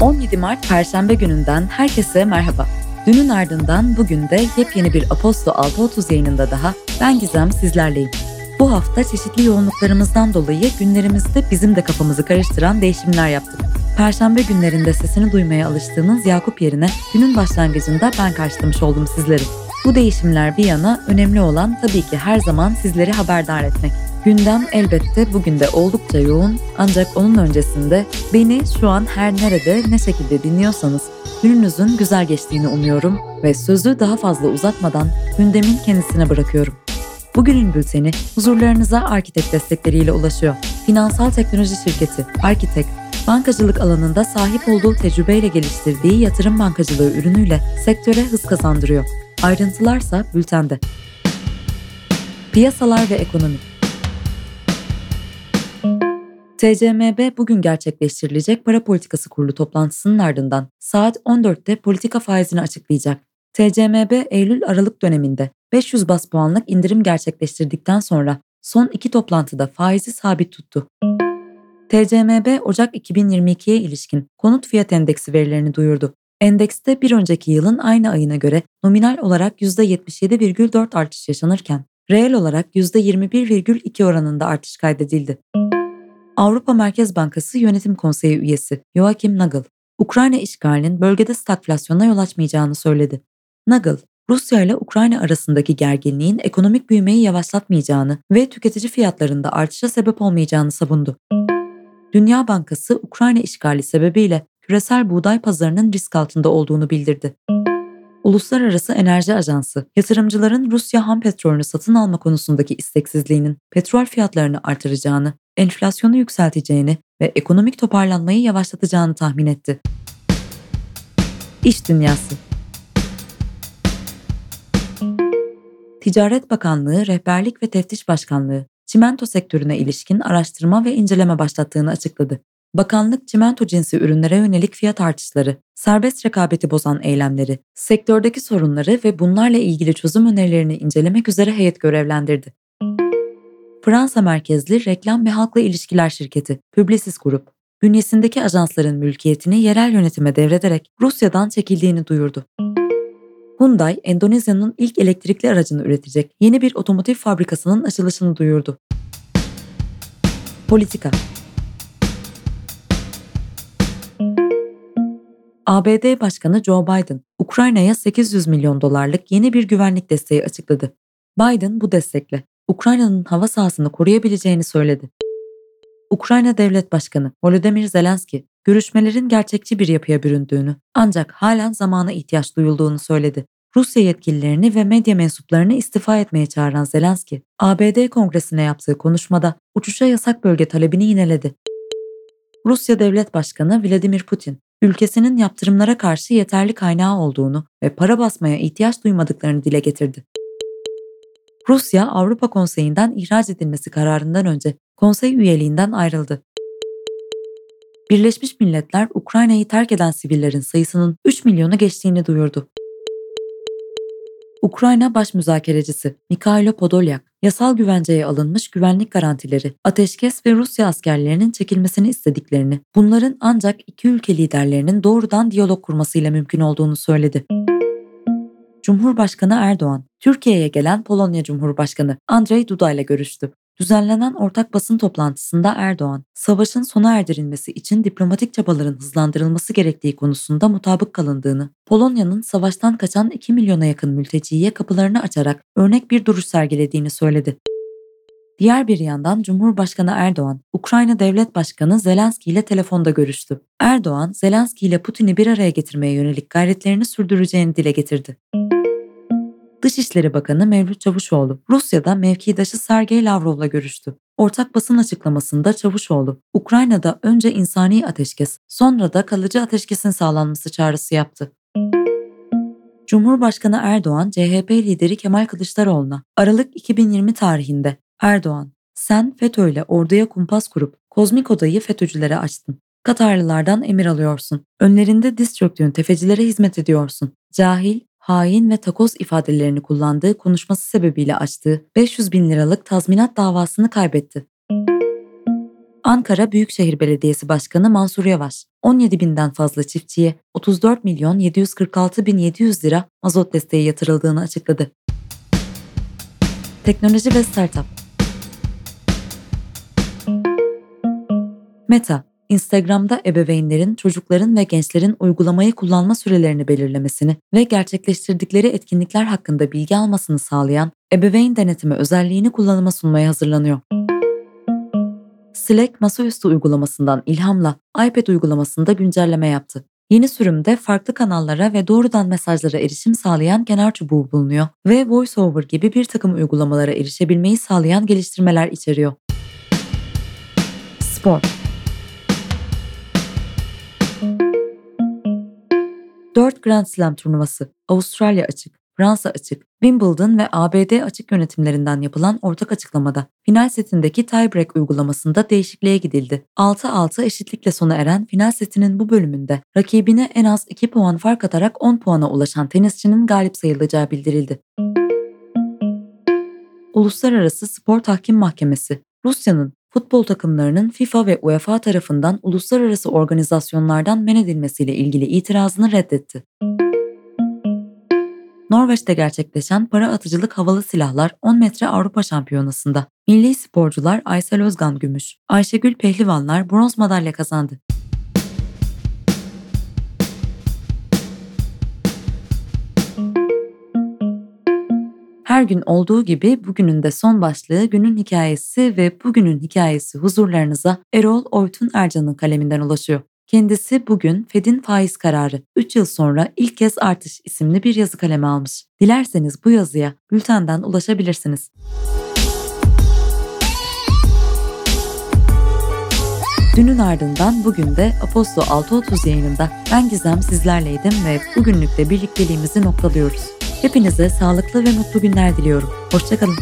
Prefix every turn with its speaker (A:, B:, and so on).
A: 17 Mart Perşembe gününden herkese merhaba. Dünün ardından bugün de yepyeni bir Aposto 6.30 yayınında daha ben Gizem sizlerleyim. Bu hafta çeşitli yoğunluklarımızdan dolayı günlerimizde bizim de kafamızı karıştıran değişimler yaptık. Perşembe günlerinde sesini duymaya alıştığınız Yakup yerine günün başlangıcında ben karşılamış oldum sizleri. Bu değişimler bir yana önemli olan tabii ki her zaman sizleri haberdar etmek. Gündem elbette bugün de oldukça yoğun ancak onun öncesinde beni şu an her nerede ne şekilde dinliyorsanız gününüzün güzel geçtiğini umuyorum ve sözü daha fazla uzatmadan gündemin kendisine bırakıyorum. Bugünün bülteni huzurlarınıza Arkitek destekleriyle ulaşıyor. Finansal teknoloji şirketi Arkitek, bankacılık alanında sahip olduğu tecrübeyle geliştirdiği yatırım bankacılığı ürünüyle sektöre hız kazandırıyor. Ayrıntılarsa bültende. Piyasalar ve ekonomi TCMB bugün gerçekleştirilecek para politikası kurulu toplantısının ardından saat 14'te politika faizini açıklayacak. TCMB Eylül-Aralık döneminde 500 bas puanlık indirim gerçekleştirdikten sonra son iki toplantıda faizi sabit tuttu. TCMB Ocak 2022'ye ilişkin konut fiyat endeksi verilerini duyurdu. Endekste bir önceki yılın aynı ayına göre nominal olarak %77,4 artış yaşanırken reel olarak %21,2 oranında artış kaydedildi. Avrupa Merkez Bankası Yönetim Konseyi üyesi Joachim Nagel, Ukrayna işgalinin bölgede stagflasyona yol açmayacağını söyledi. Nagel, Rusya ile Ukrayna arasındaki gerginliğin ekonomik büyümeyi yavaşlatmayacağını ve tüketici fiyatlarında artışa sebep olmayacağını savundu. Dünya Bankası Ukrayna işgali sebebiyle küresel buğday pazarının risk altında olduğunu bildirdi. Uluslararası Enerji Ajansı, yatırımcıların Rusya ham petrolünü satın alma konusundaki isteksizliğinin petrol fiyatlarını artıracağını, enflasyonu yükselteceğini ve ekonomik toparlanmayı yavaşlatacağını tahmin etti. İş Dünyası Ticaret Bakanlığı Rehberlik ve Teftiş Başkanlığı, çimento sektörüne ilişkin araştırma ve inceleme başlattığını açıkladı. Bakanlık çimento cinsi ürünlere yönelik fiyat artışları, serbest rekabeti bozan eylemleri, sektördeki sorunları ve bunlarla ilgili çözüm önerilerini incelemek üzere heyet görevlendirdi. Fransa merkezli reklam ve halkla ilişkiler şirketi Publicis Group, bünyesindeki ajansların mülkiyetini yerel yönetime devrederek Rusya'dan çekildiğini duyurdu. Hyundai, Endonezya'nın ilk elektrikli aracını üretecek yeni bir otomotiv fabrikasının açılışını duyurdu. Politika ABD Başkanı Joe Biden, Ukrayna'ya 800 milyon dolarlık yeni bir güvenlik desteği açıkladı. Biden bu destekle Ukrayna'nın hava sahasını koruyabileceğini söyledi. Ukrayna Devlet Başkanı Volodymyr Zelenski, görüşmelerin gerçekçi bir yapıya büründüğünü ancak halen zamana ihtiyaç duyulduğunu söyledi. Rusya yetkililerini ve medya mensuplarını istifa etmeye çağıran Zelenski, ABD Kongresi'ne yaptığı konuşmada uçuşa yasak bölge talebini yineledi. Rusya Devlet Başkanı Vladimir Putin, ülkesinin yaptırımlara karşı yeterli kaynağı olduğunu ve para basmaya ihtiyaç duymadıklarını dile getirdi. Rusya Avrupa Konseyi'nden ihraç edilmesi kararından önce konsey üyeliğinden ayrıldı. Birleşmiş Milletler Ukrayna'yı terk eden sivillerin sayısının 3 milyonu geçtiğini duyurdu. Ukrayna baş müzakerecisi Mikhailo Podolyak, yasal güvenceye alınmış güvenlik garantileri, ateşkes ve Rusya askerlerinin çekilmesini istediklerini, bunların ancak iki ülke liderlerinin doğrudan diyalog kurmasıyla mümkün olduğunu söyledi. Cumhurbaşkanı Erdoğan, Türkiye'ye gelen Polonya Cumhurbaşkanı Andrzej Duda ile görüştü. Düzenlenen ortak basın toplantısında Erdoğan, savaşın sona erdirilmesi için diplomatik çabaların hızlandırılması gerektiği konusunda mutabık kalındığını, Polonya'nın savaştan kaçan 2 milyona yakın mülteciye kapılarını açarak örnek bir duruş sergilediğini söyledi. Diğer bir yandan Cumhurbaşkanı Erdoğan, Ukrayna Devlet Başkanı Zelenski ile telefonda görüştü. Erdoğan, Zelenski ile Putin'i bir araya getirmeye yönelik gayretlerini sürdüreceğini dile getirdi. Dışişleri Bakanı Mevlüt Çavuşoğlu, Rusya'da mevkidaşı Sergey Lavrov'la görüştü. Ortak basın açıklamasında Çavuşoğlu, Ukrayna'da önce insani ateşkes, sonra da kalıcı ateşkesin sağlanması çağrısı yaptı. Cumhurbaşkanı Erdoğan, CHP lideri Kemal Kılıçdaroğlu'na Aralık 2020 tarihinde Erdoğan, sen FETÖ ile orduya kumpas kurup kozmik odayı FETÖ'cülere açtın. Katarlılardan emir alıyorsun. Önlerinde diz çöktüğün tefecilere hizmet ediyorsun. Cahil, hain ve takoz ifadelerini kullandığı konuşması sebebiyle açtığı 500 bin liralık tazminat davasını kaybetti. Ankara Büyükşehir Belediyesi Başkanı Mansur Yavaş, 17 binden fazla çiftçiye 34 milyon 746 bin 700 lira mazot desteği yatırıldığını açıkladı. Teknoloji ve Startup Meta, Instagram'da ebeveynlerin, çocukların ve gençlerin uygulamayı kullanma sürelerini belirlemesini ve gerçekleştirdikleri etkinlikler hakkında bilgi almasını sağlayan ebeveyn denetimi özelliğini kullanıma sunmaya hazırlanıyor. Slack masaüstü uygulamasından ilhamla iPad uygulamasında güncelleme yaptı. Yeni sürümde farklı kanallara ve doğrudan mesajlara erişim sağlayan kenar çubuğu bulunuyor ve VoiceOver gibi bir takım uygulamalara erişebilmeyi sağlayan geliştirmeler içeriyor. Spor 4 Grand Slam turnuvası, Avustralya açık, Fransa açık, Wimbledon ve ABD açık yönetimlerinden yapılan ortak açıklamada final setindeki tiebreak uygulamasında değişikliğe gidildi. 6-6 eşitlikle sona eren final setinin bu bölümünde rakibine en az 2 puan fark atarak 10 puana ulaşan tenisçinin galip sayılacağı bildirildi. Uluslararası Spor Tahkim Mahkemesi, Rusya'nın futbol takımlarının FIFA ve UEFA tarafından uluslararası organizasyonlardan men edilmesiyle ilgili itirazını reddetti. Norveç'te gerçekleşen para atıcılık havalı silahlar 10 metre Avrupa Şampiyonası'nda milli sporcular Aysel Özgan gümüş, Ayşegül Pehlivanlar bronz madalya kazandı. Her gün olduğu gibi bugünün de son başlığı günün hikayesi ve bugünün hikayesi huzurlarınıza Erol Oytun Ercan'ın kaleminden ulaşıyor. Kendisi bugün Fed'in faiz kararı 3 yıl sonra ilk kez artış isimli bir yazı kaleme almış. Dilerseniz bu yazıya bültenden ulaşabilirsiniz. Dünün ardından bugün de Apostol 6.30 yayınında ben Gizem sizlerleydim ve bugünlük de birlikteliğimizi noktalıyoruz. Hepinize sağlıklı ve mutlu günler diliyorum. Hoşçakalın.